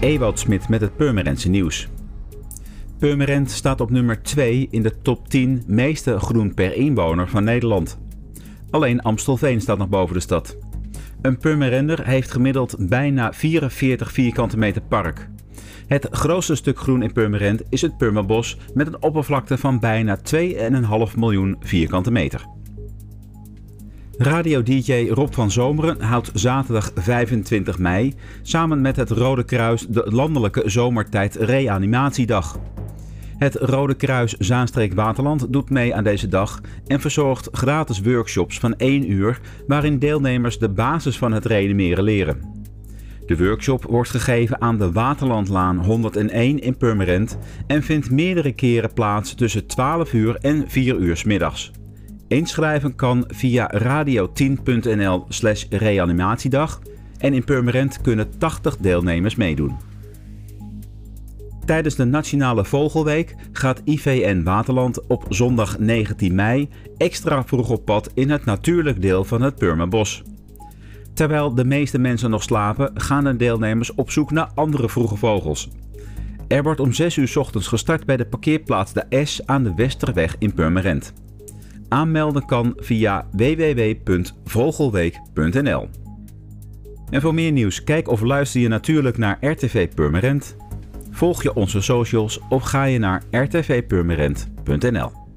Ewout Smit met het Purmerendse nieuws. Purmerend staat op nummer 2 in de top 10 meeste groen per inwoner van Nederland. Alleen Amstelveen staat nog boven de stad. Een Purmerender heeft gemiddeld bijna 44 vierkante meter park. Het grootste stuk groen in Purmerend is het Purmerbos met een oppervlakte van bijna 2,5 miljoen vierkante meter. Radio-dj Rob van Zomeren houdt zaterdag 25 mei samen met het Rode Kruis de landelijke zomertijd reanimatiedag. Het Rode Kruis Zaanstreek Waterland doet mee aan deze dag en verzorgt gratis workshops van 1 uur waarin deelnemers de basis van het reanimeren leren. De workshop wordt gegeven aan de Waterlandlaan 101 in Purmerend en vindt meerdere keren plaats tussen 12 uur en 4 uur s middags. Inschrijven kan via radio10.nl slash reanimatiedag en in Purmerend kunnen 80 deelnemers meedoen. Tijdens de Nationale Vogelweek gaat IVN Waterland op zondag 19 mei extra vroeg op pad in het natuurlijk deel van het Purmerbos. Terwijl de meeste mensen nog slapen, gaan de deelnemers op zoek naar andere vroege vogels. Er wordt om 6 uur ochtends gestart bij de parkeerplaats De S aan de Westerweg in Purmerend. Aanmelden kan via www.vogelweek.nl. En voor meer nieuws, kijk of luister je natuurlijk naar RTV Purmerend. Volg je onze socials of ga je naar rtvpurmerend.nl.